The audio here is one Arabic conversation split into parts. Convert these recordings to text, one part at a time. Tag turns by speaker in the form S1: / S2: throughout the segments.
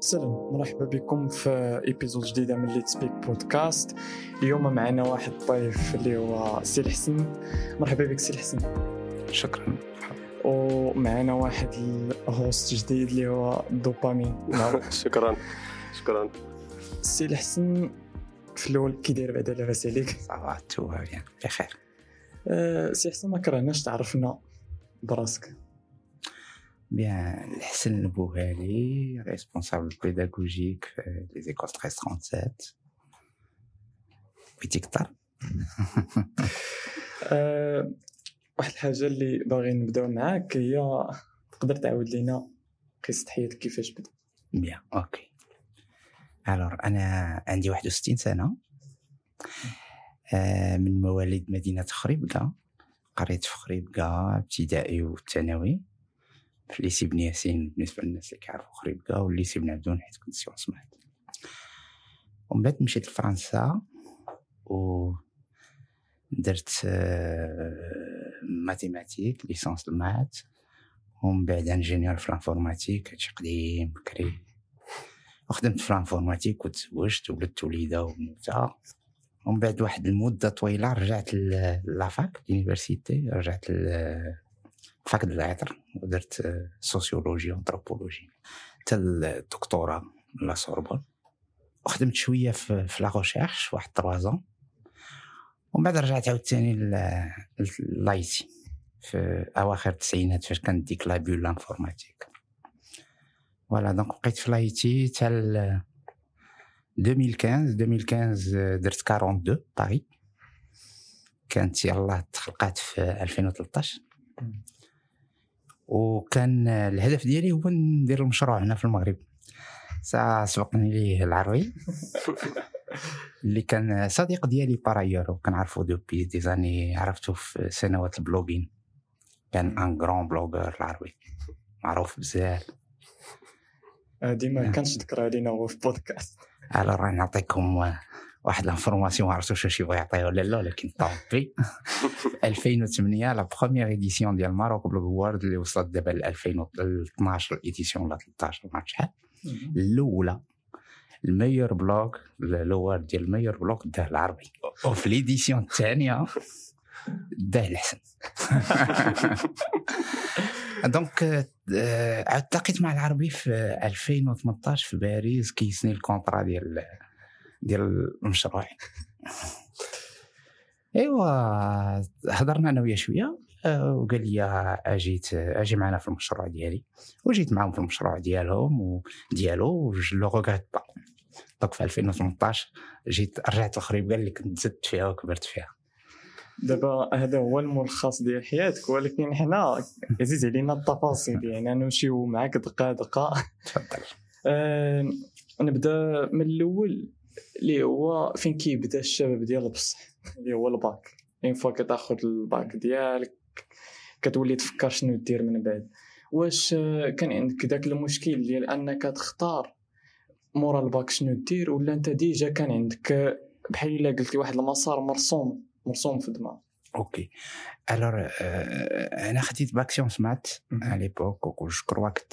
S1: سلام مرحبا بكم في épisode جديدة من Let's Speak Podcast اليوم معنا واحد الضيف اللي هو سي الحسن مرحبا بك سي الحسن
S2: شكرا.
S1: ومعنا واحد ال host جديد اللي هو الدوبامين
S3: شكرا. شكرا.
S1: سي الحسن في الأول كي داير بعدا لاباس عليك؟
S2: ça va tout bien بخير
S1: أه سي حسن ما كرهناش تعرفنا براسك.
S2: bien الحسن البوهالي responsable pédagogique في les écoles 1337 بغيتي كتر
S1: واحد الحاجة اللي باغي نبدأو معاك هي تقدر تعاود لينا قصة حياتك كيفاش بدا
S2: bien OK alors أنا عندي 61 سنة. آه، من مواليد مدينة خريبكا قريت في خريبكا ابتدائي والثانوي في lycée بن ياسين بالنسبة للناس اللي كيعرفوا خريبكا وال lycée بن عبدون حيت كنت sciences maths ومن بعد مشيت لفرنسا و درت mathématiques licence ال maths ومن بعد ingénieur في l'informatique هادشي قديم بكري وخدمت في l'informatique وتزوجت وولدت وليدة وبنوته ومن بعد واحد المدة طويلة رجعت la fac l'université رجعت fac de lettres ودرت sociologie و anthropologie حتى الدكتوراه La Sorbonne وخدمت شوية في, في la recherche واحد trois ans ومن بعد رجعت عاوتاني l'IT في أواخر التسعينات فاش كانت ديك la bulle informatique voilà donc بقيت في l'IT حتى 2015 2015 درت 42 باري كانت يلاه تخلقات في 2013 وكان الهدف ديالي هو ندير المشروع هنا في المغرب. سبقني ليه العربي. اللي كان صديق ديالي par ailleurs وكنعرفو depuis des années عرفتو في سنوات ال blogging. كان ان غران بلوغر العروي. معروف بزاف.
S1: ديما آه. كانش ذكرها لينا هو في بودكاست
S2: على راه نعطيكم واحد لانفورماسيون ما عرفتش واش يبغى يعطيها ولا لا ولكن طبي 2008 لا بروميير ايديسيون ديال ماروك بلوغ وورد اللي وصلت دابا ل 2012 الايديسيون ولا 13 ما شحال. الأولى الميور بلوغ الأول ديال الميور بلوغ داه العربي. وفي l'édition الثانية داه الحسن. donc عاد تلاقيت مع العربي في 2018 في باريس كيسني ال contrat ديال ديال المشروع ايوا هضرنا أنا وياه شوية وقال لي أجيت أجي معنا في المشروع ديالي. وجيت معاهم في المشروع ديالهم وديالو و je regrette pas. donc في 2018 جيت رجعت لخريبكا اللي كنت زدت فيها وكبرت فيها.
S1: دابا هذا هو الملخص ديال حياتك ولكن حنا عزيز علينا التفاصيل يعني نمشيو معاك دقة دقة.
S2: تفضل.
S1: آه نبدأ من الأول. اللي هو فين كيبدا الشباب ديال بصح اللي هو ال bac. une fois كتاخذ الباك ديالك كتولي تفكر شنو دير من بعد. واش كان عندك داك المشكل ديال أنك تختار مورا الباك شنو دير ولا أنت déjà كان عندك بحال إلا قلتي واحد المسار مرسوم مرسوم في دماغك؟
S2: OK alors أنا خديت bac sciences maths à l'époque je crois كنت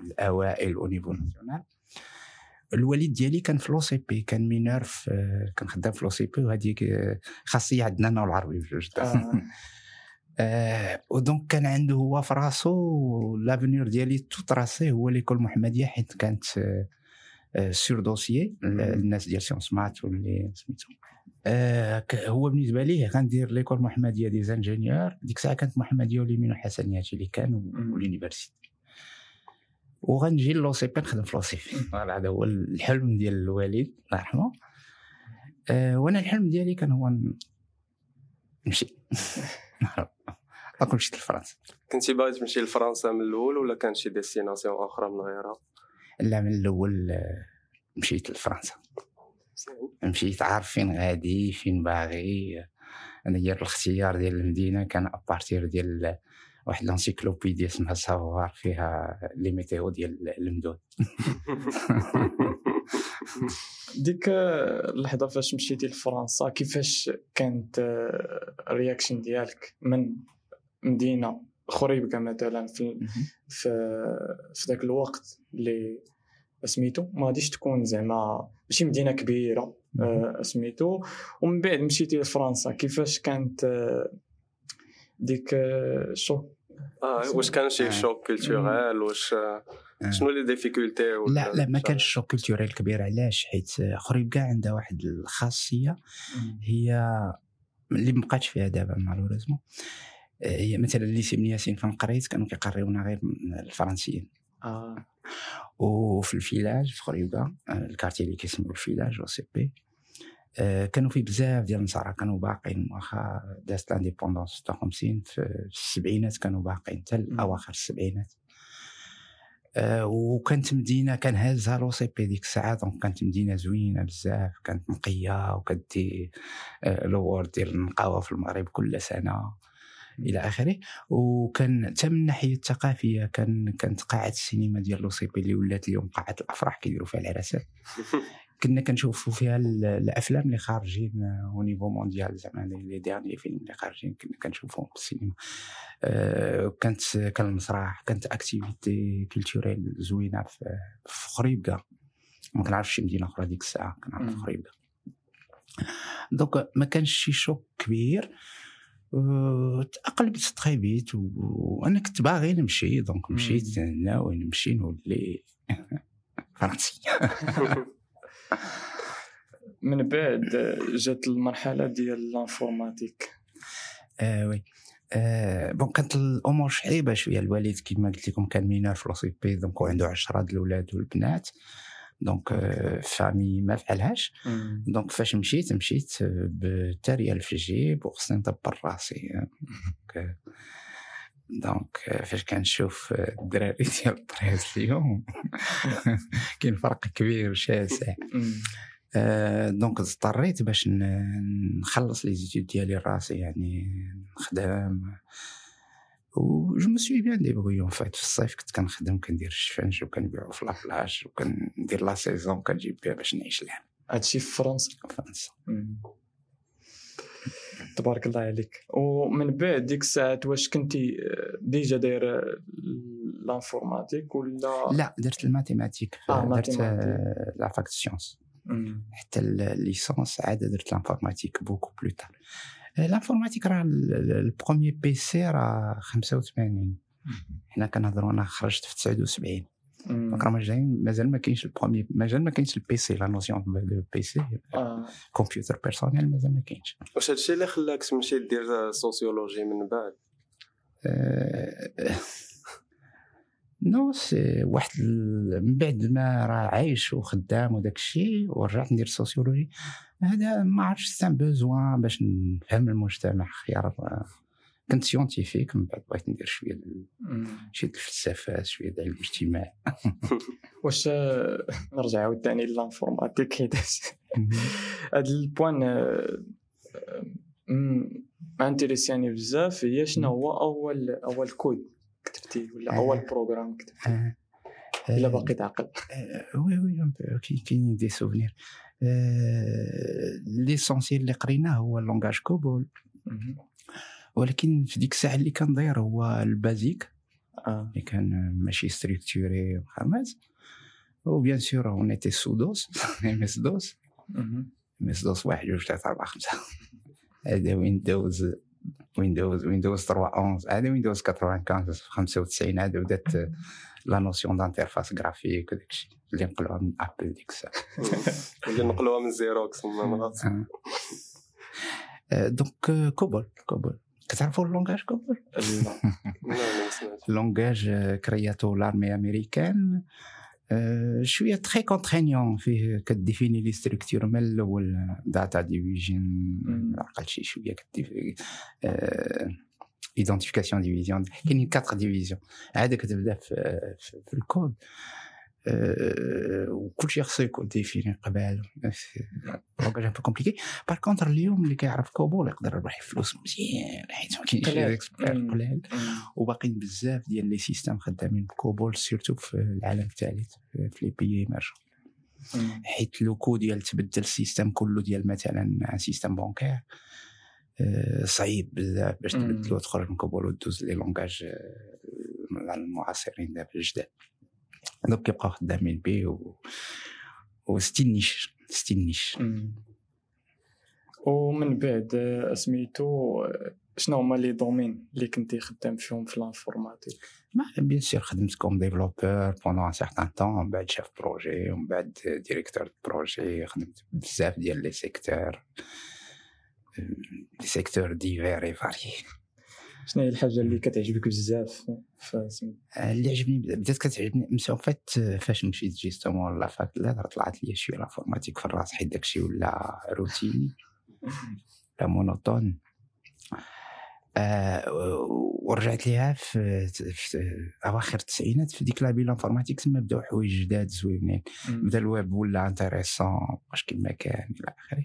S2: الأوائل au niveau national الوالد ديالي كان في l'OCP كان mineur في كان خدام في l'OCP وهذيك خاصية عندنا أنا والعربي بجوج آه. آه و donc كان عنده هو في راسو l'avenir ديالي tout tracé هو l'école محمدية حيت كانت آه sur dossier الناس ديال sciences maths واللي سميتو. آه هو بالنسبة ليه غندير l'école محمدية des ingénieurs ديك الساعة كانت محمدية و les Mines وحسنياتي اللي كانوا و l'université وغنجي l'OCP نخدم في l'OCP هذا هو الحلم ديال الوالد الله يرحمه. أه وأنا الحلم ديالي كان هو نمشي. donc مشيت لفرنسا.
S3: كنتي باغي تمشي لفرنسا من الأول ولا كان شي destination أخرى من غيرها؟
S2: لا من الأول مشيت لفرنسا. مشيت عارف فين غادي فين باغي. أنا ديال الاختيار ديال المدينة كان à partir ديال واحد l'encyclopédie اسمها Savoir فيها les métiers ديال المدن.
S1: ديك اللحظة فاش مشيتي لفرنسا كيفاش كانت ال reaction ديالك من مدينة خريبكه مثلا في في في ذاك الوقت اللي سميتو؟ ما غاديش تكون زعما ماشي مدينة كبيرة آه، سميتو. ومن بعد مشيتي لفرنسا كيفاش كانت ديك آه، شوك
S3: آه واش كان شي choc culturel واش شنو les difficultés
S2: لا لا ما كانش choc culturel كبير. علاش؟ حيت خريبكة عندها واحد الخاصية. هي اللي مبقاتش فيها دابا malheureusement هي مثلا ال lycée ياسين فين قريت كانوا كيقريونا غير الفرنسيين.
S1: آه.
S2: وفي ال village في خريبكا ال quartier اللي كيسميو ال village OCP. كانوا فيه بزاف ديال النصارى كانوا باقيين واخا دازت l'indépendance 56 في السبعينات كانوا باقيين حتى اواخر السبعينات. أه وكانت مدينة كان هازها l'OCP ديك الساعة donc كانت مدينة زوينة بزاف كانت نقية وكتدي أه l'award ديال النقاوة في المغرب كل سنة إلى آخره. وكان حتى من الناحية الثقافية كان كانت قاعه السينما ديال l'OCP اللي ولات اليوم قاعه الأفراح كيديروا فيها العرسات كنا كنشوفوا فيها الأفلام اللي خارجين au niveau mondial زعما les derniers films اللي خارجين كنا كنشوفوهم في السينما. أه كانت كان المسرح كانت activités culturelles زوينة في, في خريبكا ما كنعرفش شي مدينة أخرى ديك الساعة كنعرف خريبكا donc ما كانش شي choc كبير. تأقلمت très vite وأنا كنت باغي نمشي. donc مشيت ناوي نمشي نولي. فرنسي.
S1: من بعد جات المرحلة ديال l'informatique
S2: آه oui. آه bon كانت الأمور صعيبة شوية. الوالد كما قلت لكم كان mineur في l'OCP donc وعنده عشرة د الأولاد والبنات. donc famille ما فعلهاش. donc فاش مشيت مشيت بالتريال في الجيب وخصني ندبر راسي. donc فاش كنشوف الدراري ديال الطريق اليوم كاين فرق كبير شاسع donc اضطريت باش نخلص les études ديالي راسي يعني نخدم. et je me suis bien débrouillé en fait في الصيف كنت كنخدم كندير الشفنج وكنبيعو في la plage وكندير la saison كنجيب بها باش نعيش العام.
S1: هادشي في فرنسا.
S2: فرنسا.
S1: تبارك الله عليك. ومن بعد ديك الساعات واش كنتي déjà داير l'informatique ولا؟
S2: لا درت ال mathématiques
S1: آه
S2: درت la fac sciences حتى ال licence عاد درت l'informatique beaucoup plus tard l'informatique راه ال premier PC راه 85 حنا كنهضروا أنا خرجت في 79 donc راه مازال مازال ما كاينش ال premier مازال ما كاينش ال PC la notion de PC computer personnel مازال ما كاينش
S3: واش هادشي اللي خلاك تمشي دير sociologie من بعد
S2: non c'est واحد من بعد ما راه عايش وخدام وداك الشيء ورجعت ندير sociologie هذا ما عرفتش c'est un besoin باش نفهم المجتمع خيار كنت scientifique من بعد بغيت ندير شوية شوية الفلسفات شوية ديال الاجتماع
S1: واش نرجع عاوتاني ل l'informatique هاد ال point ما انتريسياني بزاف هي شنو هو أول أول كود كتبتي ولا أول programme كتبتي إلا باقي تعقل.
S2: oui oui كاين des souvenirs l'essentiel اللي قريناه هو ال langage COBOL ولكن في ديك الساعة اللي كان داير هو ال BASIC اللي كان ماشي structuré وخامس و bien sûr on était sous DOS MS-DOS. MS-DOS واحد جوج ثلاثة أربعة خمسة. هذا Windows Windows Windows 3 11 هذا Windows 95 95 هذا بدات la notion d'interface graphique وداك الشيء اللي نقلوها من Apple ديك الساعة.
S3: اللي نقلوها من Xerox
S2: donc COBOL COBOL. كتعرفوا ال langage COBOL؟
S3: لا
S2: langage créé par l'armée américaine شوية très contraignant فيه كديفيني les structures من الأول data division عقل شي شوية ك définit identification division كاينين 4 divisions عاد كتبدا في, في الكود وكل شيء خصو يكون défini قبل langage un peu compliqué par contre اليوم اللي كيعرف COBOL يقدر يربح فلوس مزيان حيت ما كاينش experts قلال وباقيين بزاف ديال les systèmes خدامين ب COBOL surtout في العالم الثالث في les pays émergents حيت le coût ديال تبدل ال système كله ديال مثلا système bancaire صعيب بزاف باش. تبدلو تخرج من COBOL ودوز les langages آه، المعاصرين دابا الجداد دوك كيبقاو خدامين بيه و و c'est une niche c'est une niche.
S1: مم. ومن بعد آه، سميتو آه، شنو هما les domaines اللي كنتي خدام فيهم في ال
S2: informatique mais bien sûr خدمت comme développeur pendant un certain temps ومن بعد chef projet ومن بعد directeur de projet خدمت بزاف ديال les secteurs les secteurs divers variés
S1: شنو هي الحاجة اللي كتعجبك بزاف؟
S2: اللي عجبني بدات كتعجبني مسا فات فاش مشيت justement la fac لا طلعت لي شوية l'informatique في الراس حيت داكشي ولا routinier لا monotone. آه ورجعت ليها في, في أواخر التسعينات في ديك la belle informatique تما بداو حوايج جداد زوينين. بدأ الويب ولا intéressant مبقاش كيما كان إلى آخره.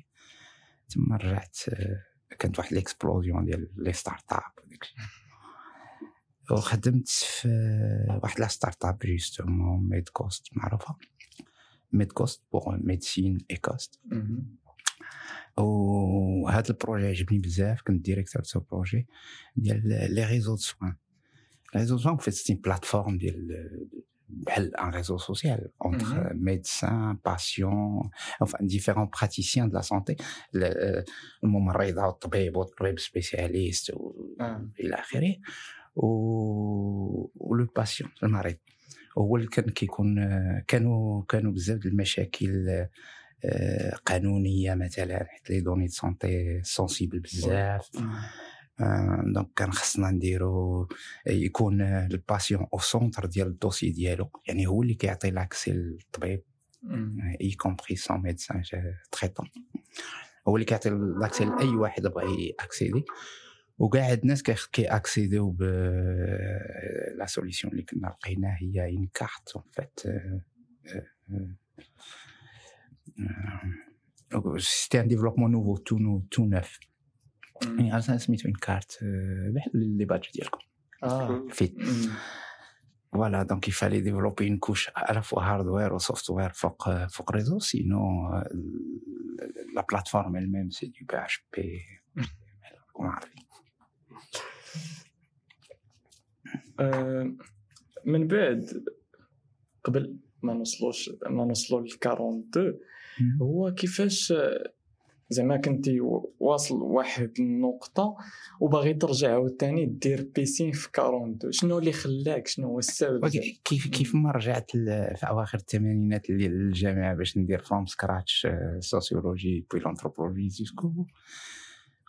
S2: تما رجعت آه، كانت واحد l'explosion ديال les start-up وداكشي وخدمت في واحد la start-up justement MedCost معروفة؟ MedCost pour médecine et cost
S1: مم.
S2: وهذا ال projet عجبني بزاف كنت directeur de projet ديال les réseaux de soins les réseaux de soins en fait c'est plateforme ديال بحال un réseau social entre
S1: Mhm.
S2: médecins, patients, enfin différents praticiens de la santé, ال- الممرضة والطبيب والطبيب spécialiste
S1: آه.
S2: إلى آخره و و le patient المريض هو اللي كان كيكون كانوا كانوا بزاف د المشاكل آه، قانونيه مثلا حيت les données de santé sensibles بزاف
S1: مم.
S2: آه، donc كان خصنا نديرو يكون ال patient au centre ديال ال dossier ديالو يعني هو اللي كيعطي l'accès للطبيب. y compris son médecin traitant هو اللي كيعطي l'accès لاي واحد بغى accéder وكاع هاد الناس كي- كي accédé يو ب la solution اللي كنا لقيناها هي une carte en fait c'était un développement nouveau tout nou tout
S1: neuf.
S2: يعني أصلا سميتو كارت آه، بحال les badges ديالكم.
S1: آه.
S2: fait
S1: مم.
S2: voilà donc il fallait développer une couche à la fois hardware et software فوق فوق réseau sinon la plateforme elle-même c'est du PHP عارفين
S1: آه، من بعد قبل ما نوصلوش ما نوصلو ل 42 هو كيفاش زعما كنتي واصل واحد النقطة وباغي ترجع عاوتاني دير piscine في 42 شنو اللي خلاك؟ شنو هو السبب؟
S2: كيف كيف ما رجعت في أواخر الثمانينات للجامعه باش ندير from scratch sociologie puis l'anthropologie آه،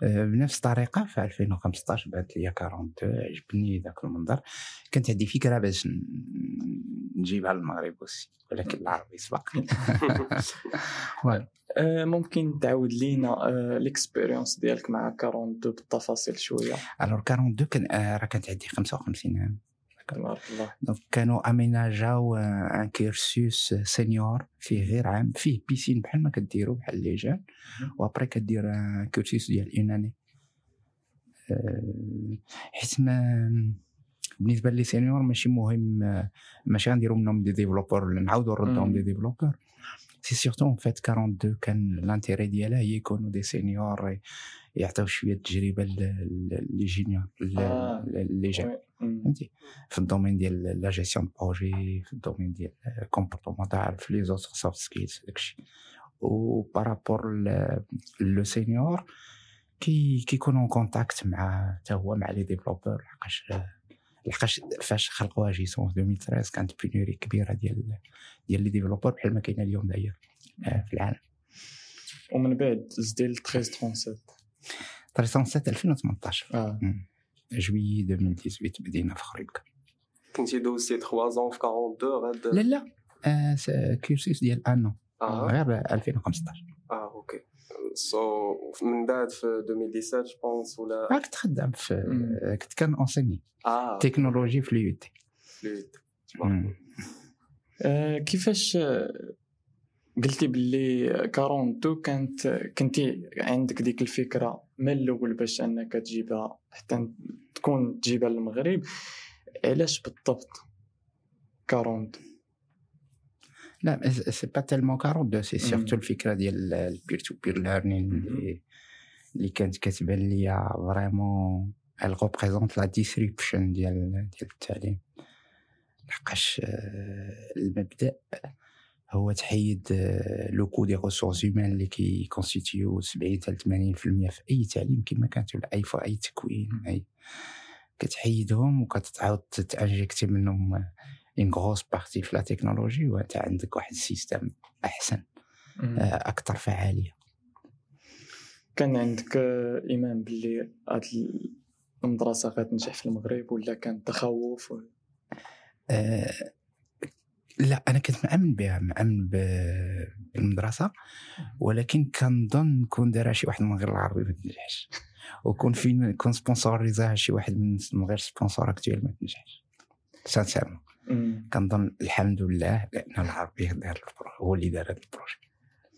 S2: بنفس الطريقة في 2015 بانت لي 42 عجبني ذاك المنظر. كانت عندي فكرة باش نجيبها للمغرب وسي ولكن العربي سبق.
S1: آه، ممكن تعاود لينا آه، l'expérience ديالك مع 42 بالتفاصيل شوية.
S2: alors 42 كان آه، راه كانت عندي 55 عام.
S1: تبارك الله.
S2: donc كانوا aménagé او un cursus senior فيه غير عام فيه piscine بحال ما كديروا بحال les jeunes. و après كدير un cursus ديال une année حيت mais بالنسبة les seniors ماشي مهم آه، ماشي غنديروا منهم des développeurs نعاودوا نردوهم
S1: مم.
S2: des développeurs c'est surtout en fait 42 كان l'intérêt ديالها هي يكونوا des seniors يعطيو شوية تجربه les juniors
S1: آه.
S2: les jeunes
S1: oui. مم.
S2: فهمتي في ال domaine ديال la gestion projet في ال domaine ديال comportemental في les autres soft skills داكشي و par rapport le senior كي كيكون en contact مع حتى هو مع les développeurs لحقاش لحقاش فاش خلقوها justement في 2013 كانت pénurie كبيره ديال ديال les développeurs بحال ما كاينة اليوم داير آه، في العالم
S1: ومن بعد زدي ل 1337
S2: 307 2018
S1: آه
S2: جويي 2018 بدينا في خريبكا
S3: كنتي دوزتي 3 زون في 42 غاد
S2: لا لا آه، كيرسيس ديال ان
S3: آه
S2: غير 2015
S3: آه أوكي سو من بعد في 2017 جوبونس ولا
S2: كنت خدام في. كنت كان اونسيني
S3: آه
S2: تكنولوجي في اليو تي
S3: فلويد
S1: آه، كيفاش آه، قلتي باللي 42 كانت كنتي عندك ديك الفكرة من الأول باش أنك تجيبها حتى تكون تجيبها للمغرب علاش بالضبط 42
S2: لا c'est pas tellement 42
S1: c'est.
S2: surtout الفكرة ديال ال peer to peer learning اللي كانت كتبان ليا vraiment elle représente la disruption ديال ديال التعليم. لحقاش آه، المبدأ هو تحيد آه، le coût des ressources humaines اللي كي constituer 70 حتى 80% في أي تعليم كما كانت ولا أي في أي تكوين أي كتحيدهم وكتعاود ت injecter منهم une grosse partie في la technologie وانت عندك واحد ال système
S1: أحسن.
S2: آه، أكثر فعالية
S1: كان عندك آه، ايمان باللي هاد المدرسة غتنجح في المغرب ولا كان تخوف
S2: آه، لا أنا كنت مأمن بها مأمن ب- بالمدرسة ولكن كنظن كون دارها شي واحد من غير العربي ما تنجحش. وكون فين كون sponsorisa ها شي واحد من غير sponsor actuel ما تنجحش.
S1: sincèrement.
S2: كنظن الحمد لله لأن العربي دار هو اللي دار هذا ال projet.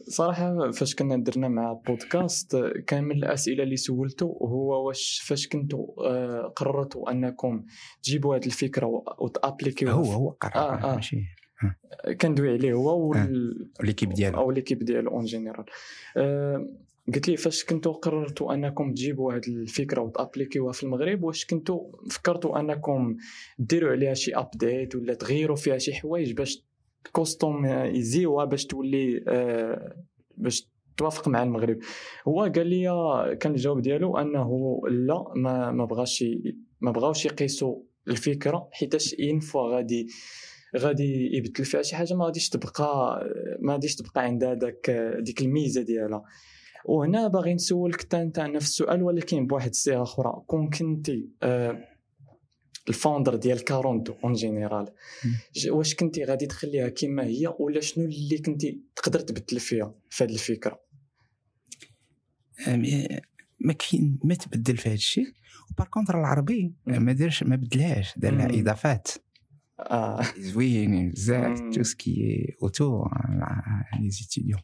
S1: صراحة فاش كنا درنا مع بودكاست كان من الأسئلة اللي سولته هو واش فاش كنتوا آه، قررتوا أنكم تجيبوا هذه الفكرة و- وت appliquer وها
S2: هو هو قرار
S1: آه، آه.
S2: ماشي
S1: كندوي عليه هو وال...
S2: l'équipe ديالو.
S1: أو l'équipe ديالو en général قلت لي فاش كنتوا قررتوا أنكم تجيبوا هذه الفكرة وت appliquer وها في المغرب واش كنتوا فكرتوا أنكم ديروا عليها شي update ولا تغيروا فيها شي حوايج باش customiser وها باش تولي آه، باش توافق مع المغرب؟ هو قال لي كان الجواب ديالو أنه لا ما ما بغاش ما بغاوش يقيسوا الفكرة حيتاش une fois غادي غادي يبدل فيها شي حاجة ما غاديش تبقى ما غاديش تبقى عندها داك ديك الميزة ديالها. وهنا باغي نسولك حتى انت نفس السؤال ولكن بواحد الصيغه أخرى. كون كنتي آه، ال founder ديال quarante-deux en général واش كنتي غادي تخليها كما هي ولا شنو اللي كنتي تقدر تبدل فيها في هذه
S2: الفكرة؟ ما كاين ما تبدل في هذا الشيء. و par contre
S1: العربي.
S2: ما دارش ما بدلهاش دار لها
S1: مم.
S2: اضافات
S1: آه
S2: زوين بزاف
S1: مم.
S2: tout ce qui autour les étudiants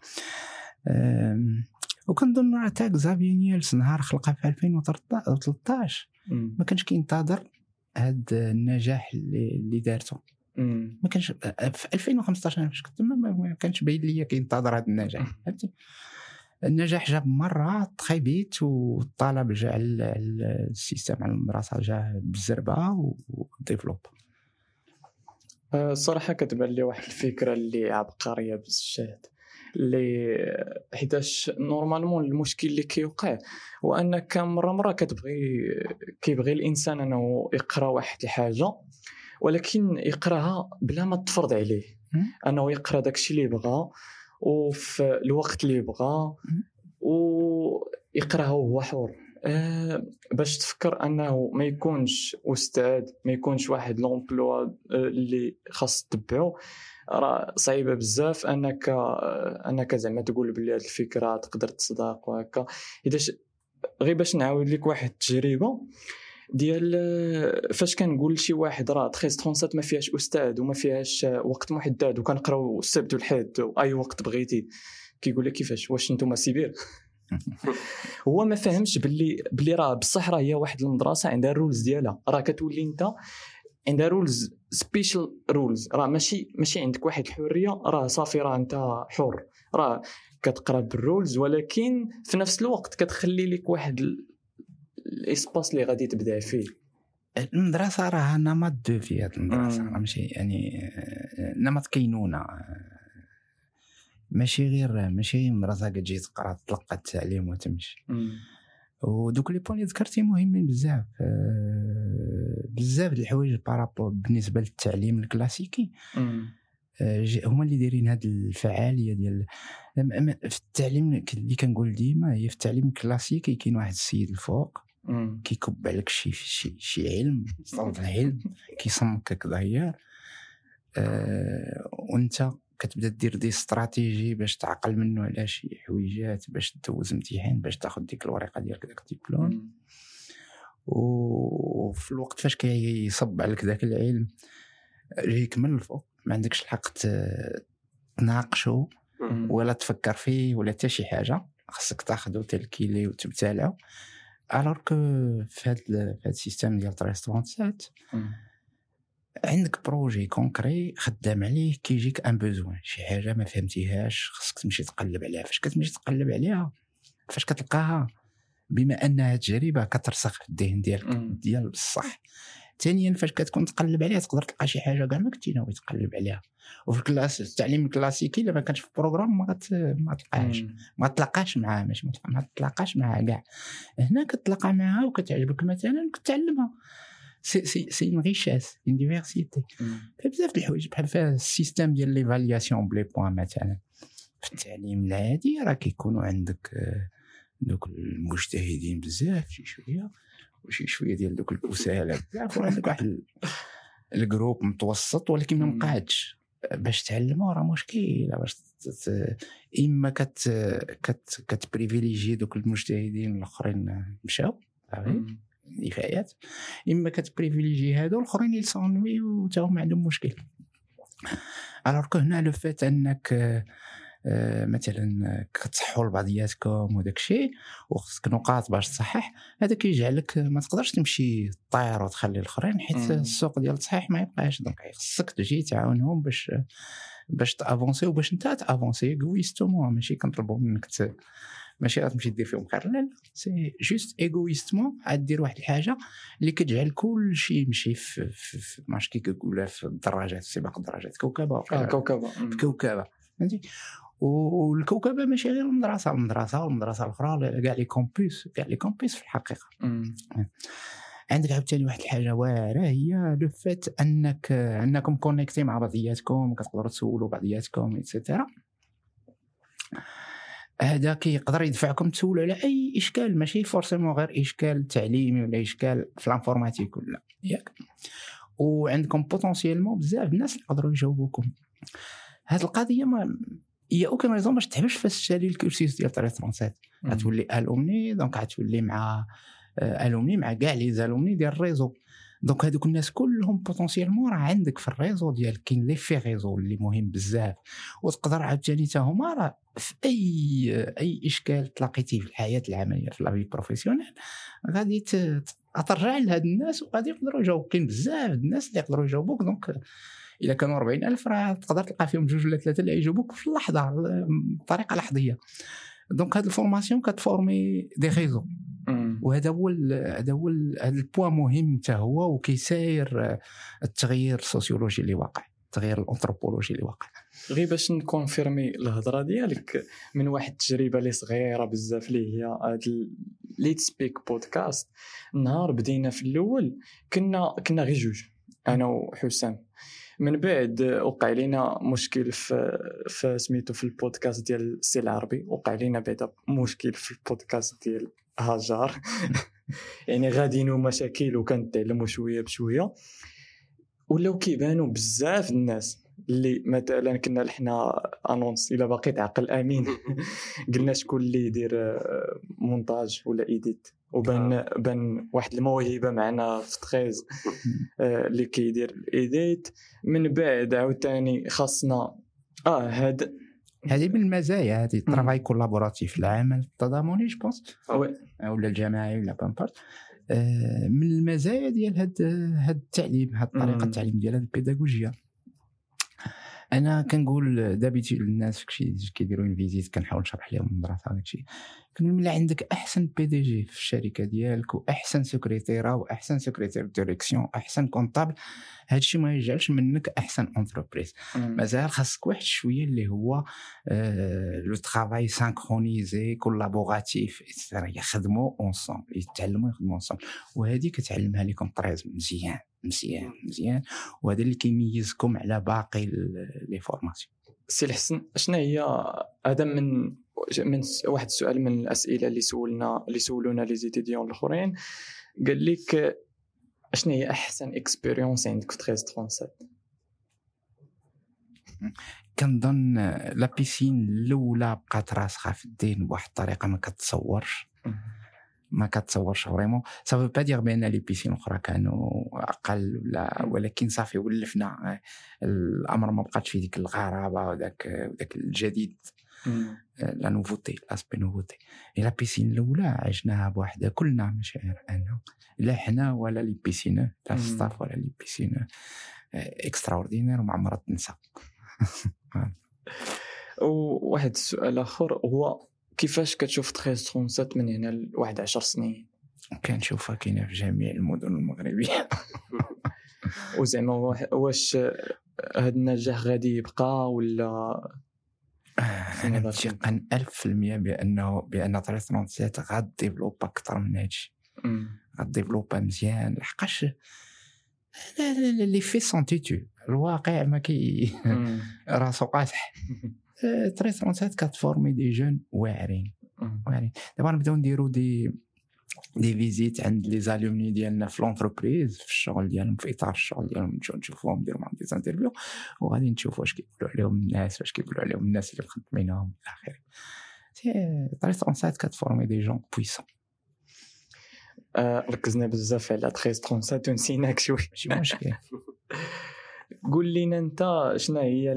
S2: وكنظن راه تا Xavier Niel نهار خلقها في 2013
S1: مم.
S2: ما كانش كينتظر هاد النجاح اللي, اللي دارته
S1: مم.
S2: ما كانش في 2015 أنا فاش كنت ما- كانش باين ليا كينتظر هذا النجاح فهمتي النجاح جاب مرة très vite والطلب جا على ال système على المدرسة جا بالزربة و développe
S1: آه، الصراحه كتبان لي واحد الفكرة اللي عبقرية بزاف اللي حيتاش normalement المشكل اللي كيوقع هو انك مره مرة كتبغي كيبغي الإنسان أنه يقرأ واحد الحاجة ولكن يقراها بلا ما تفرض عليه. أنه يقرأ داكشي اللي بغا وفي الوقت اللي بغا ويقرأها وهو حر. آه، باش تفكر أنه ما يكونش أستاذ ما يكونش واحد لومبلوا آه، اللي خاص تتبعو. راه صعيبة بزاف أنك آه، أنك زعما تقول بلي هاد الفكرة تقدر تصدق وهكا. حيتاش غير باش نعاود لك واحد التجربة ديال فاش كنقول لشي واحد راه 1337 ما فيهاش أستاذ وما فيهاش وقت محدد وكنقراو السبت والحد اي وقت بغيتي كيقول لك كيفاش؟ واش نتوما libres؟ هو ما فهمش باللي باللي راه بصح راه هي واحد المدرسة عندها ال rules ديالها. راه كتولي انت عندها rules special rules راه ماشي ماشي عندك واحد الحرية راه صافي راه انت حر. راه كتقرا بال rules ولكن في نفس الوقت كتخلي لك واحد ال- ال espace اللي غادي تبدا فيه.
S2: المدرسة راه نمط de vie
S1: مم.
S2: راه ماشي يعني آه، نمط كينونة. آه، ماشي غير ماشي غير مدرسة كتجي تقرا تلقى التعليم وتمشي. ودوك les points اللي ذكرتي مهمين بزاف. آه، بزاف د الحوايج par rapport بالنسبة للتعليم الكلاسيكي. آه، هما اللي دايرين هاد الفعالية ديال في التعليم اللي كنقول ديما هي في التعليم الكلاسيكي كاين واحد السيد الفوق. كيكب عليك شي شي شي علم صوت العلم كيصمك هي آه وانت كتبدا دير des stratégies باش تعقل منه على شي حويجات باش دوز امتحان باش تاخد ديك الورقة ديالك داك الدبلوم وفي الوقت فاش كيصب عليك ذاك العلم جايك من الفوق. ما عندكش الحق ت- تناقشو ولا تفكر فيه ولا حتى شي حاجة. خاصك تاخذو tel qu'il est وتبتلعو alors que في هاد في هاد ال système ديال 1337 عندك projet concret خدام عليه كيجيك un besoin شي حاجة ما فهمتيهاش خاصك تمشي تقلب عليها. فاش كتمشي تقلب عليها فاش كتلقاها؟ بما انها تجربة كترسخ في الذهن ديالك. ديال بصح ثانيا فاش كتكون تقلب عليها تقدر تلقى شي حاجة كاع ما كنتي ناوي تقلب عليها. وفي ال classe التعليم الكلاسيكي إلا ما كانش في ال programme ما غت ما تلقاهاش. ما تلاقاش معاه ماشي ما تلاقاش معاه كاع. هنا كتلاقى معاها وكتعجبك مثلا كتعلمها. c'est c'est c'est une richesse
S1: une
S2: diversité بزاف د الحوايج بحال فيها ال système ديال l'évaluation ب les points مثلا في التعليم العادي راه كيكونوا عندك دوك المجتهدين بزاف شي شوية وشي شوية ديال دوك الكسالى بزاف وعندك واحد ال- ال groupe متوسط ولكن ما. مقعدش باش تعلموا راه مشكله باش اما كت كت كت privilégier دوك المجتهدين الاخرين مشاو صافي نفايات إما كت privilégier هادو الأخرين يلصونوي وتا هما عندهم مشكل alors que هنا le fait أنك آه، مثلا كتصحوا لبعضياتكم وداك الشيء وخصك نقاط باش تصحح هذا كيجعلك ما تقدرش تمشي طاير وتخلي الأخرين حيت. السوق ديال التصحيح ما يبقاش donc خصك تجي تعاونهم باش باش ت avancer وباش أنت ت avancer égoïstement ماشي كنطلبوا منك. ماشي غتمشي دير فيهم خير. لا لا. c'est juste égoïstement غدير واحد الحاجة اللي كتجعل كل شيء يمشي في, في, في ماش كي كيقولها في الدراجات سباق الدراجات. كوكبه وقيلا.
S1: كوكبه.
S2: كوكبه فهمتي؟ والكوكبه ماشي غير المدرسة. المدرسة والمدرسة الأخرى كاع les campus كاع les campus في
S1: الحقيقة.
S2: عندك عاوتاني واحد الحاجة واعره هي le fait أنك أنكم connectés مع بعضياتكم كتقدروا تسولوا بعضياتكم et cetera هذا كيقدر يدفعكم تسولوا على أي إشكال ماشي forcément غير إشكال تعليمي ولا إشكال في ال informatique ولا ياك. وعندكم potentiellement بزاف الناس اللي يقدروا يجاوبوكم. هاد القضية ما هي أوكي ريزون باش تحبش فاش تسالي ال cursus ديال treize trente-sept
S1: مم.
S2: غتولي alumni donc غتولي مع آه، alumni مع كاع les alumni ديال ال réseau. donc هذوك الناس كلهم potentiellement راه عندك في ال réseau ديالك كاين le vrai réseau اللي مهم بزاف. وتقدر عاوتاني حتى هما راه في أي أي إشكال تلاقيتيه في الحياة العملية في la vie professionnelle غادي ترجع لهاد الناس وغادي يقدروا يجاوبوك. كاين بزاف الناس اللي يقدروا يجاوبوك. donc إلا كانوا 40000 راه تقدر تلقى فيهم جوج ولا ثلاثة اللي يجاوبوك في اللحظة بطريقة لحظية. donc هاد ال formation كت former
S1: des réseaux.
S2: وهذا هو هذا هو هذا ال point مهم حتى هو وكيساير آه، التغيير السوسيولوجي اللي واقع التغيير الأنثروبولوجي اللي واقع.
S1: غير باش ن confirmer الهضرة ديالك من واحد التجربة اللي صغيرة بزاف اللي هي هاد Let's Speak بودكاست نهار بدينا في الأول كنا كنا غير جوج أنا وحسام. من بعد وقع لنا مشكل في في سميتو في البودكاست ديال السي العربي وقع لنا بعدا مشكل في البودكاست ديال هاجار يعني غاديين مشاكل وكنتعلموا شوية بشوية. ولاو كيبانوا بزاف الناس اللي مثلا كنا لحنا annonce إلا باقي تعقل آمين. قلنا شكون اللي يدير آه، مونتاج ولا edit وبان بان واحد الموهبة معنا في treize آه، اللي كيدير ال edit من بعد عاوتاني خاصنا آه هاد
S2: هذه من المزايا هذه ال travail collaboratif العمل التضامني je pense
S1: oui.
S2: ولا الجماعي ولا peu importe. من المزايا ديال هاد هاد التعليم هاد
S1: الطريقة.
S2: التعليم ديال هاد البيداغوجيا. أنا كنقول d'habitude للناس فاش كيديروا une visite كنحاول نشرح لهم المدرسة هذاك ملي عندك أحسن PDG في الشركة ديالك وأحسن سكرتيرة وأحسن secrétaire direction احسن comptable. هادشي ما يجعلش منك أحسن
S1: entreprise.
S2: مازال خاصك واحد شوية اللي هو آه، le travail synchronisé collaboratif يخدموا ensemble يتعلموا يخدموا ensemble وهذه كتعلمها لكم treize مزيان مزيان مزيان. وهذا اللي كيميزكم على باقي les formations.
S1: سي الحسن شنو هي هذا من من واحد السؤال من الأسئلة اللي سولنا اللي سولونا les étudiants الأخرين. قال لك شنو هي أحسن expérience عندك في 1337
S2: كنظن آه، la piscine الأولى بقات راسخة في الذهن بواحد الطريقة ما كتصورش. ما كتصورش vraiment. ça veut pas dire بأن les piscines الاخرى كانوا أقل ولا ولكن صافي ولفنا الأمر ما بقاتش فيه ديك الغرابة وداك وداك الجديد. la nouveauté l'aspect nouveauté. la piscine الأولى عشناها بوحدها كلنا مشاعر أنا. لا حنا ولا les piscineux لا. staff ولا les piscineux. extraordinaire وما عمرها تنسى
S1: وواحد السؤال آخر هو كيفاش كتشوف 1337 من هنا لواحد 10 سنين؟
S2: كنشوفها كاينة في جميع المدن المغربية.
S1: وزعما واش هذا النجاح غادي يبقى ولا
S2: أنا متيقن 1000% بانه بأن 337 غا développer أكثر من هادشي غا développer مزيان. لحقاش les faits sont têtus. الواقع ما كي راسو قاصح. 337 كت former des jeunes واعرين. واعرين. دابا نبداو نديرو des des visites عند les alumni ديالنا في l'entreprise في الشغل ديالهم في إطار الشغل ديالهم نمشيو نشوفوهم نديرو معاهم des interviews وغادي نشوفوا واش كيقولوا عليهم الناس واش كيقولوا عليهم الناس اللي مخدمينهم إلى آخره. طريق ترونسات كتفورمي دي جون بويسون.
S1: ركزنا بزاف على 13 37 ونسيناك شوي.
S2: ماشي مشكل.
S1: قول لينا أنت شنو هي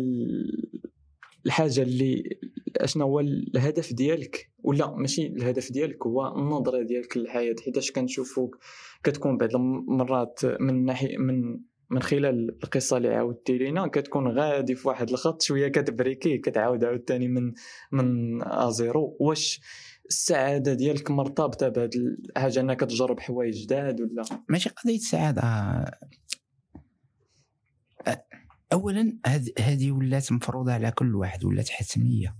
S1: الحاجة اللي شنو هو الهدف ديالك؟ ولا ماشي الهدف ديالك هو النظرة ديالك للحياة حيتاش كنشوفوك كتكون بعض المرات من ناحية من من خلال القصة اللي عاودتي لينا كتكون غادي في واحد الخط شوية كتبريكي كتعاود عاوتاني من من أزيرو. واش السعادة ديالك مرتبطة بهذه الحاجة انك تجرب حوايج جداد ولا؟
S2: ماشي قضية سعادة. اولا هذه ولات مفروضة على كل واحد ولات حتمية.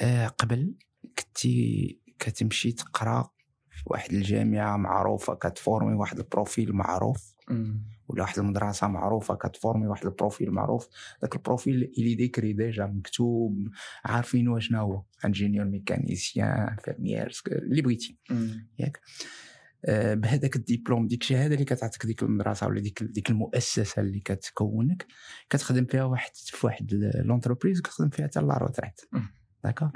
S2: أه قبل كنتي كتمشي تقرا في واحد الجامعة معروفة كت former واحد ال profil معروف. ولا واحد المدرسة معروفة كت former واحد ال profil معروف. ذاك ال profil اللي décrit déjà مكتوب عارفين واش هو. ingénieur mécanicien infirmier اللي بغيتي. ياك؟ آه، بهذاك الدبلوم ديك الشهاده اللي كتعطيك ديك المدرسة ولا ديك ديك المؤسسة اللي كتكونك كتخدم فيها واحد في واحد l'entreprise كتخدم فيها حتى la retraite d'accord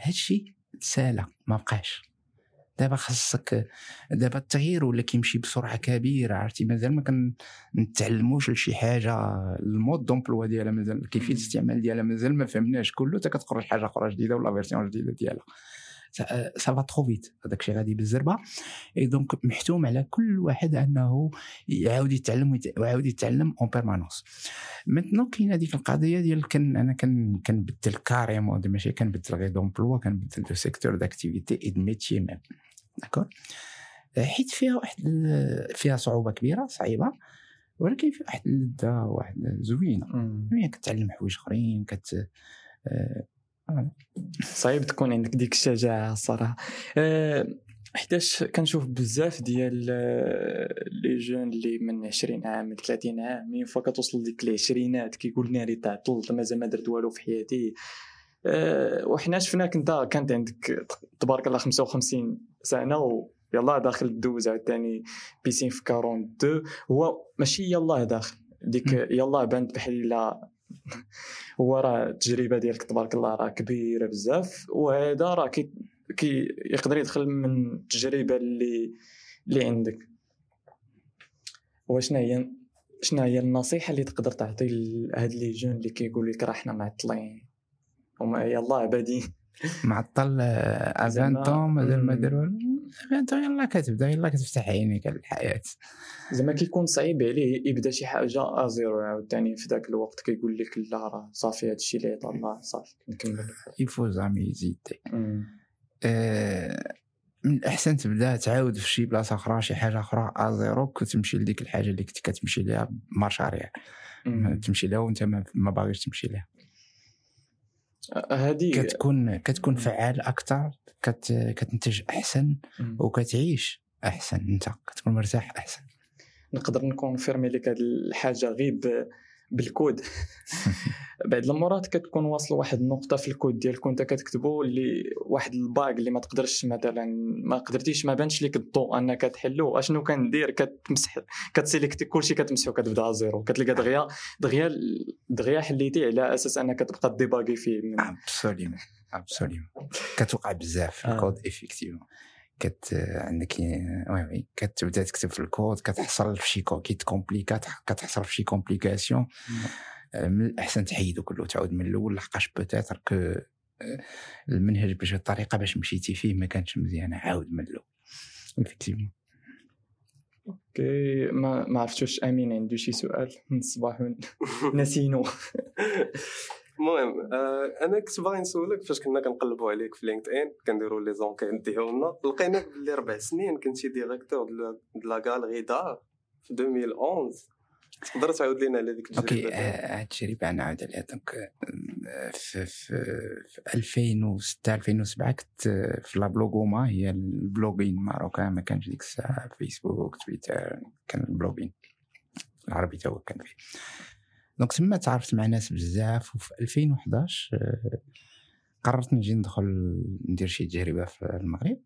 S2: هادشي تسالى ما بقاش. دابا خاصك دابا التغيير ولا كيمشي بسرعة كبيرة عرفتي؟ مازال ما كنتعلموش لشي حاجة ال mode d'emploi ديالها مازال كيفية الاستعمال ديالها مازال ما فهمناش كله حتى كتخرج حاجة أخرى جديدة ولا version جديدة ديالها. ça va trop vite هذاك الشيء غادي بالزربة. et donc محتوم على كل واحد أنه يعاود يتعلم ويعاود يتعلم en permanence maintenant كاينة ديك القضية ديال كان أنا كنبدل carrément ماشي كنبدل غير d'emploi كنبدل de secteur d'activité et de métier même d'accord حيت فيها واحد فيها صعوبة كبيرة صعيبة ولكن فيها واحد اللذه واحد زوينة. يعني كتعلم حوايج أخرين كت
S1: صعيب تكون عندك ديك الشجاعة الصراحه أه حيتاش كنشوف بزاف ديال آه، les jeunes اللي من 20 عام 30 عام مين فوا كتوصل ديك العشرينات كيقول ناري تعطلت مازال ما درت والو في حياتي. أه وحنا شفناك انت كانت عندك تبارك الله 55 سنة و يلا داخل دوز عاوتاني piscine في 42 هو ماشي يلا داخل ديك يلا بانت بحال هو راه التجربة ديالك تبارك الله راه كبيرة بزاف وهذا راه كي, كي يقدر يدخل من التجربة اللي اللي عندك. وشنا هي شنو هي النصيحة اللي تقدر تعطي لهاد les jeunes اللي كيقول لك راه حنا معطلين وما يلاه بادين
S2: معطل à vingt ans مازال ما دار والو؟ à vingt ans يلا كتبدا يلا كتفتح عينيك على الحياة.
S1: زعما كيكون صعيب عليه يبدا شي حاجة à zéro عاوتاني في ذاك الوقت كيقول لك لا راه صافي هذا الشيء اللي الله صافي نكمل
S2: يفو زعما يزيد من الأحسن تبدأ تعاود في شي بلاصة أخرى شي حاجة أخرى à zéro كتمشي لديك الحاجة اللي كنت كتمشي ليها بمشاريع. تمشي لها وأنت ما باغيش تمشي لها
S1: هذه
S2: كتكون كتكون فعال أكثر كت كتنتج أحسن وكتعيش أحسن. أنت كتكون مرتاح أحسن.
S1: نقدر ن confirmer لك هذه الحاجة غير بالكود. بعد المرات كتكون واصل واحد النقطة في الكود ديالك وانت كتكتبو اللي واحد ال bug اللي ما تقدرش مثلا ما قدرتيش ما بانش لك الضوء انك تحلو. أشنو كندير؟ كتمسح كت sélecter كلشي كتمسحو كتبدأ zéro. كتلقى دغيا دغيا دغيا حليتي على أساس أنك تبقى débugger فيه
S2: من absolument absolument كتوقع بزاف في ال code effectivement كت عندك oui oui كتبدا تكتب في الكود كتحصل في شي كيت compliqué كتحصل في شي complication من الاحسن تحيدو كله تعاود من الأول لحقاش peut-être que المنهج باش الطريقة باش مشيتي فيه ما كانتش مزيانه عاود من الأول. effectivement
S1: OK ما ما عرفتش واش أمين عنده شي سؤال؟ من الصباح نسينو.
S3: المهم آه أنا كنت باغي نسولك فاش كنا كنقلبوا عليك في LinkedIn كنديروا les enquêtes ديالنا لقيناك بلي ربع سنين كنتي directeur de la galerie d'art في 2011 تقدر تعاود لنا على ديك
S2: OK
S3: التجربة؟ ديالك؟
S2: آه، هاد التجربه نعاود عليها donc آه، في, في, في 2006 2007 كنت آه، في la blogoma هي ال blogging marocain ما كانش ديك الساعة Facebook Twitter كان ال blogging. العربي تا هو كان فيه. donc تما تعرفت مع ناس بزاف وفي 2011 آه، قررت نجي ندخل ندير شي تجربة في المغرب.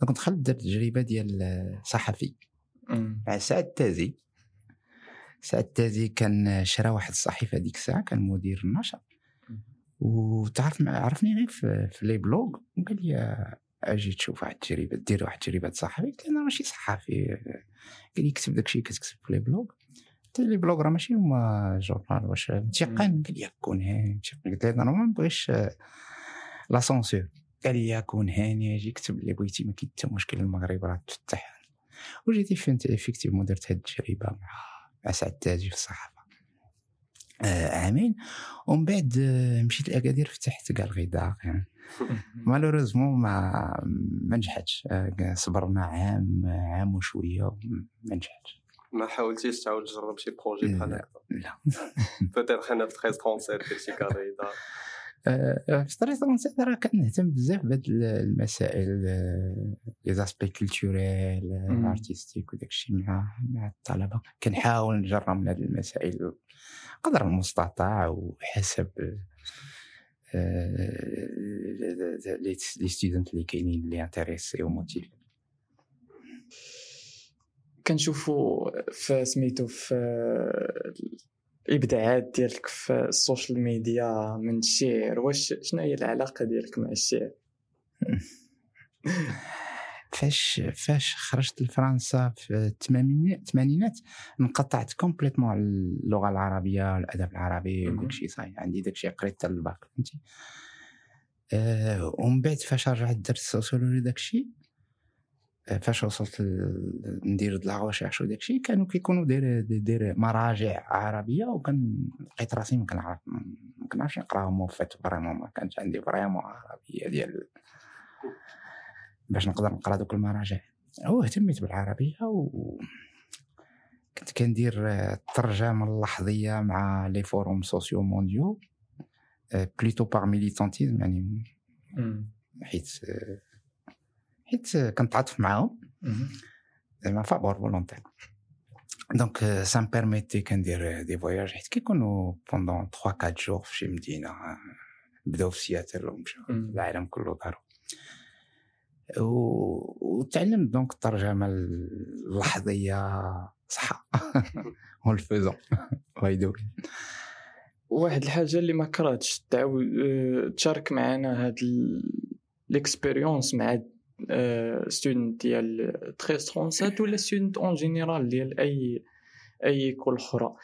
S2: donc دخلت درت تجربة ديال آه، صحفي. مع سعد تازي. سعد تازي كان شرا واحد الصحيفة ديك الساعة كان مدير النشر. وتعرف مع عرفني غير في, في les blogs وقال لي أجي تشوف واحد التجربة دير واحد التجربه صحفي. قلت له أنا ماشي صحفي قال لي كتب داكشي كتكتب في les blogs. له les blogs راه ماشي هما journal واش متيقن قال لي كون هاني قلت له أنا ما نبغيش la censure. قال لي كون هاني أجي كتب اللي بغيتي ما كاين حتى مشكل المغرب راه تفتح. وجيتي فهمت effectivement درت هاد التجربة مع مع سعد تازي في الصحافة. آه عامين. ومن بعد آه، مشيت لأكادير فتحت galerie d'art يعني malheureusement ما ما نجحتش. آه، صبرنا عام عام وشوية ما نجحتش.
S3: ما حاولتيش تعاود تجرب شي projet بحال
S2: لا.
S3: هكا
S2: لا
S3: peut-être حنا في 13 37 درتي carré d'art
S2: آه، في طريق فرنسا راه كنهتم بزاف بهاد المسائل les aspects
S1: culturels.
S2: artistiques وداك الشيء مع مع الطلبه كنحاول نجرب من هاد المسائل قدر المستطاع وحسب آه، les les students اللي كاينين اللي intéressés و motivés
S1: كنشوفوا في سميتو في الإبداعات ديالك في ال social media من الشعر. واش شنو هي العلاقة ديالك مع الشعر؟
S2: فاش فاش خرجت لفرنسا في الثمانينات انقطعت complètement على اللغة العربية الأدب العربي
S1: مهم.
S2: وداك الشيء صاي عندي داك الشيء قريت حتى الباك فهمتي؟ آه ومن بعد فاش رجعت درت ال sociologie داك الشيء آه، فاش وصلت ندير د la recherche وداك الشيء كانوا كيكونوا داير داير مراجع عربية وكان لقيت راسي ما كنعرف ما كنعرفش نقراهم وفات vraiment ما كانش عندي vraiment عربية ديال باش نقدر نقرا دوك المراجع هو اهتميت بالعربية و كنت كندير آه، الترجمه اللحظيه مع les forums sociaux mondiaux plutôt par militantisme يعني. حيت آه، حيت كنتعاطف معاهم. زعما فابور volontaire donc ça m'permettait كندير des voyages حيت كيكونوا pendant 3 4 jours في شي مدينة آه، بداو في سياتل ومشاو. العالم كله دارو. وتعلمت دونك الترجمة اللحظية صح والفيزون ويدوي
S1: واحد الحاجة اللي ما كرهتش تعاود آه، تشارك معنا هاد ليكسبيريونس مع ستودنت ديال 1337 ولا ستودنت اون جينيرال ديال أي أي كل أخرى.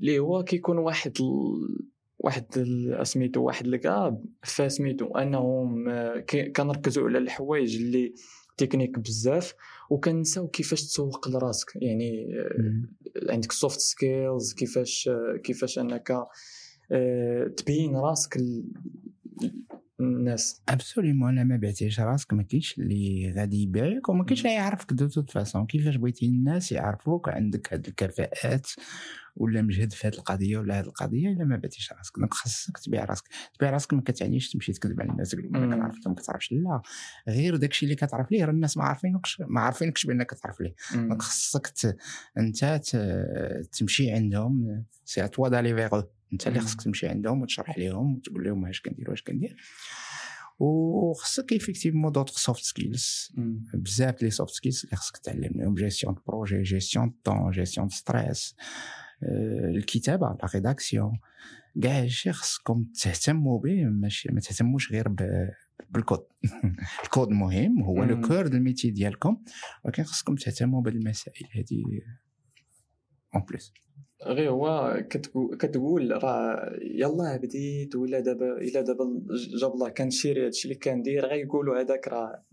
S1: اللي هو كيكون واحد ال... واحد ال- سميتو واحد ال gap فسميتو أنهم آه، كنركزوا على الحوايج اللي تكنيك بزاف وكنساو كيفاش تسوق لراسك. يعني آه، عندك soft skills كيفاش كيفاش أنك آه، تبين راسك للناس
S2: absolument أنا ما بعتيش راسك ما كاينش اللي غادي يبيعك وما كاينش اللي يعرفك de toute façon كيفاش بغيتي الناس يعرفوك عندك هاد الكفاءات ولا مجهد في هاد القضية ولا هاد القضية الا ما بعتيش راسك donc خاصك تبيع راسك تبيع راسك ما كتعنيش تمشي تكذب على الناس تقول. أنا كنعرف ما كتعرفش لا غير داكشي اللي كتعرف ليه راه الناس ما عارفينكش ما عارفينكش بانك كتعرف ليه. donc خاصك. انت. تمشي عندهم c'est à toi d'aller vers انت اللي
S1: مم.
S2: خاصك تمشي عندهم وتشرح لهم وتقول لهم اش كندير واش كندير. وخصك effectivement d'autres soft
S1: skills.
S2: بزاف les soft skills اللي خصك تعلمهم. gestion de projet gestion de temps gestion de stress الكتابة la rédaction كاع هادشي خصكم تهتموا به ماشي ما تهتموش غير. بالكود. الكود مهم هو
S1: le.
S2: cœur du métier ديالكم. ولكن خصكم تهتموا بالمسائل هذه. en plus
S1: غير هو كتقول, راه يلاه بديت ولا دابا إلا دابا جاب الله كنشري هادشي اللي كندير غيقولوا هذاك راه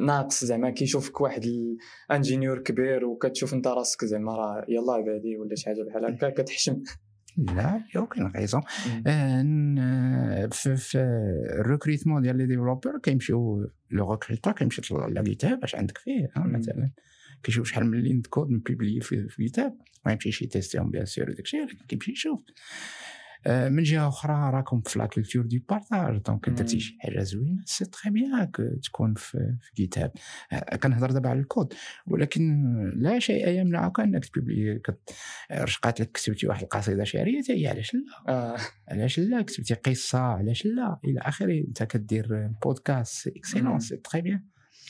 S1: ناقص زعما كيشوفك واحد ال ingénieur كبير وكتشوف انت راسك زعما راه يلاه بادي ولا شي حاجة بحال هكا كتحشم
S2: لا aucune raison
S1: مم.
S2: في في ال recrutement ديال les développeurs كيمشيو le recruteur كيمشي على GitHub اش عندك فيه. مثلا كيشوف شحال من ligne code مpublié في في GitHub ما يمشيش يtestيهم bien sûr داكشي ولكن كيمشي يشوف من جهه أخرى راكم في la culture de partage
S1: donc.
S2: درتي شي حاجة زوينه c'est très bien que تكون في في GitHub كنهضر دابا على الكود ولكن لا شيء يمنعك انك تpublier شقات لك كتبتي واحد القصيده شعريه هي علاش لا
S1: آه.
S2: علاش لا كتبتي قصه علاش لا إلى اخره انت كدير podcast c'est
S1: excellent.
S2: c'est très bien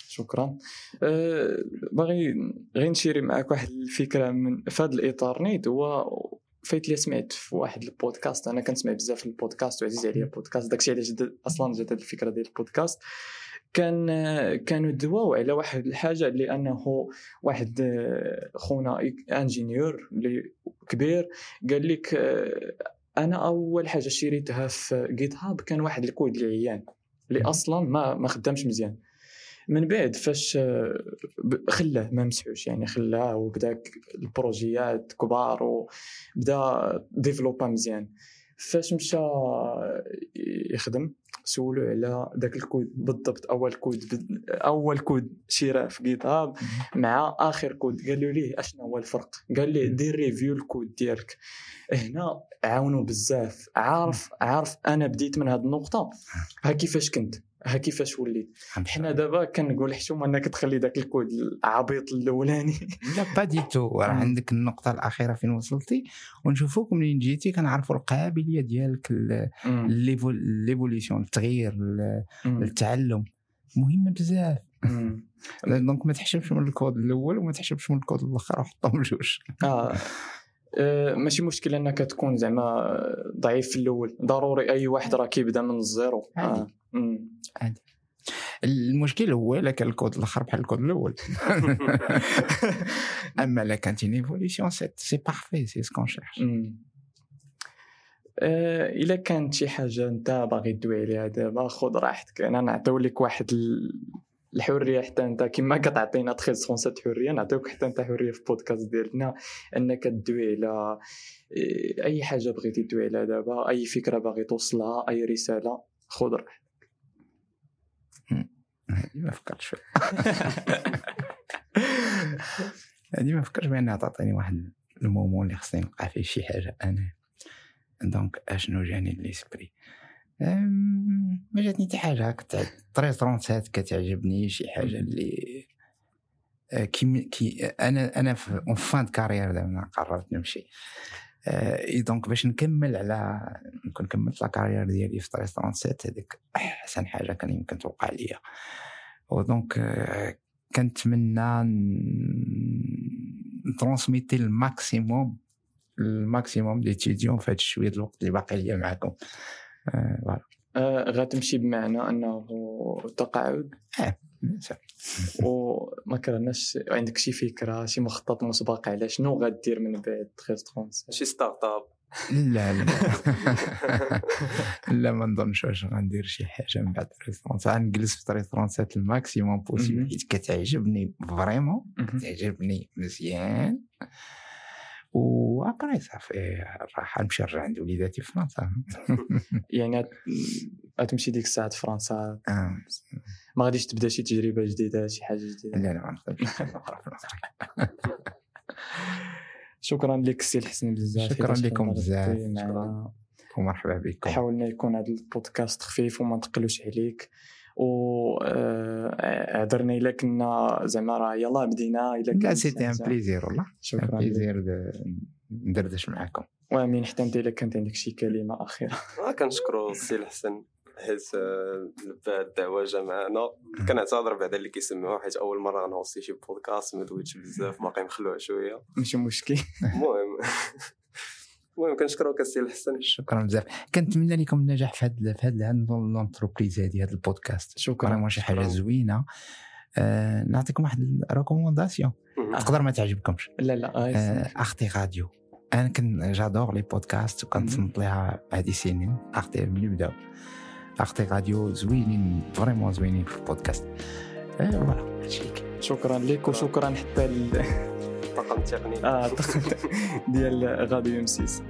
S1: شكرا. أه باغي غير نshareي معك واحد الفكرة من في هذا الإطار. نيت هو فايت اللي سمعت في واحد البودكاست. أنا كنسمع بزاف البودكاست وعزيز عليا البودكاست. داكشي علاش أصلا جات هاد الفكرة ديال البودكاست. كان كانوا دواو على واحد الحاجة اللي انه واحد خونا ingénieur اللي كبير قال لك آه، أنا أول حاجة shareيتها في GitHub كان واحد الكود اللي عيان اللي أصلا ما ما خدامش مزيان. من بعد فاش آه، خلاه ما مسحوش يعني خلاه وبدا ال projetات كبار وبدا développa مزيان. فاش مشى يخدم سولو على ذاك الكود بالضبط أول كود أول code shareاه في GitHub مع آخر كود. قال له ليه أشنو هو الفرق؟ قال لي دير review ال code ديالك. هنا عاونوا بزاف. عارف عارف أنا بديت من هذه النقطة؟ ها كيفاش كنت؟ ها كيفاش وليت؟ حنا دابا كنقول حشومه أنك تخلي ذاك الكود العبيط الأولاني.
S2: لا pas du tout. راه. عندك النقطة الأخيرة فين وصلتي؟ ونشوفوك منين جيتي كنعرفوا القابلية ديالك ال- l'évol- l'évolution التغيير ال- التعلم. مهمه بزاف. donc ما تحشمش من الكود الأول وما تحشمش من الكود الأخر وحطهم جوج.
S1: آه. آه، ماشي مشكل انك تكون زعما ضعيف في الأول. ضروري أي واحد راه كيبدأ من ال zéro. آه.
S2: عادي. المشكل هو إلا كان الكود الأخر بحال الكود الأول. أما لا كانت une évolution c'est parfait c'est ce qu'on
S1: cherche. آه، إلا كانت شي حاجة أنت باغي تدوي عليها دابا خذ راحتك. أنا نعطيو لك واحد الحرية حتى أنت كما كتعطينا 13 حريه نعطيوك حتى أنت حرية في البودكاست ديالنا أنك تدوي على إيه، أي حاجة بغيتي تدوي عليها دابا أي فكرة باغي توصلها أي رسالة خذ راحتك
S2: ما فكرتش هذه ما فكرتش بأنها تعطيني واحد ال moment اللي خصني نلقى فيه شي حاجة. أنا donc أشنو جاني l'esprit ما جاتني حتى حاجة كنت 13 كتعجبني شي حاجة اللي آه، كي كي أنا أنا في en fin carrière دابا قررت نمشي. آه، إي donc باش نكمل على نكون كملت la carrière ديالي في 37 هذيك أحسن حاجة كان يمكن توقع ليا. و donc آه، كنتمنى نترونسميتي الماكسيموم الماكسيموم ديتيديون في هذا شوية الوقت اللي باقي ليا معكم آه، voilà.
S1: آه، غتمشي بمعنى أنه تقاعد
S2: sûr.
S1: وما كرهناش عندك شي فكرة شي مخطط مسبق على شنو غدير من بعد 13 37
S3: شي start-up
S2: لا لا. لا ما نظنش واش غندير شي حاجة من بعد restaurant غنجلس في 37 ال maximum
S1: possible.
S2: حيت كتعجبني vraiment
S1: مهم.
S2: تعجبني مزيان. و après صافي راح نمشي نرجع عند وليداتي في فرنسا.
S1: يعني غت- غتمشي ديك الساعة فرنسا؟
S2: آه.
S1: ما غاديش تبدا شي تجربة جديدة شي حاجة
S2: لا
S1: جديدة؟
S2: لا ما أخرى في المغرب.
S1: شكرا لك سي الحسن بزاف
S2: شكراً لكم بزاف. ومرحبا بكم.
S1: حاولنا يكون هذا البودكاست خفيف وما نثقلوش عليك. و عذرنا الا كنا زعما راه يلاه بدينا إلا
S2: لا
S1: كان
S2: c'était
S1: un
S2: plaisir والله.
S1: شكرا.
S2: plaisir ندردش معكم
S1: وأمين حتى أنت إلا كانت عندك شي كلمة أخيرة.
S3: آه، كنشكرو السي الحسن حيت آه، لبى الدعوة جا معنا كنعتذر بعدا اللي كيسمعوه حيت أول مرة غن hostي شي بودكاست ما دويتش بزاف باقي مخلوع شوية.
S1: ماشي مشكل.
S3: المهم. المهم كنشكروك السي الحسن
S2: شكرا بزاف. كنتمنى لكم النجاح في هذا في هذا ال entreprise هذه هذا البودكاست.
S1: شكرا
S2: vraiment شي
S3: حاجة.
S2: زوينة. آه نعطيكم واحد ال recommandation تقدر ما تعجبكمش.
S1: لا لا آه،
S2: آه Arte Radio أنا كن j'adore les podcasts وكنصنت ليها هذه سنين. Arte ملي بداو Arte Radio زوينين vraiment زوينين في البودكاست. آه voilà هادشي اللي كاين.
S1: شكرا لك وشكرا حتى ال...
S3: الطاقم التقني.
S1: آه ديال غادي يمسيس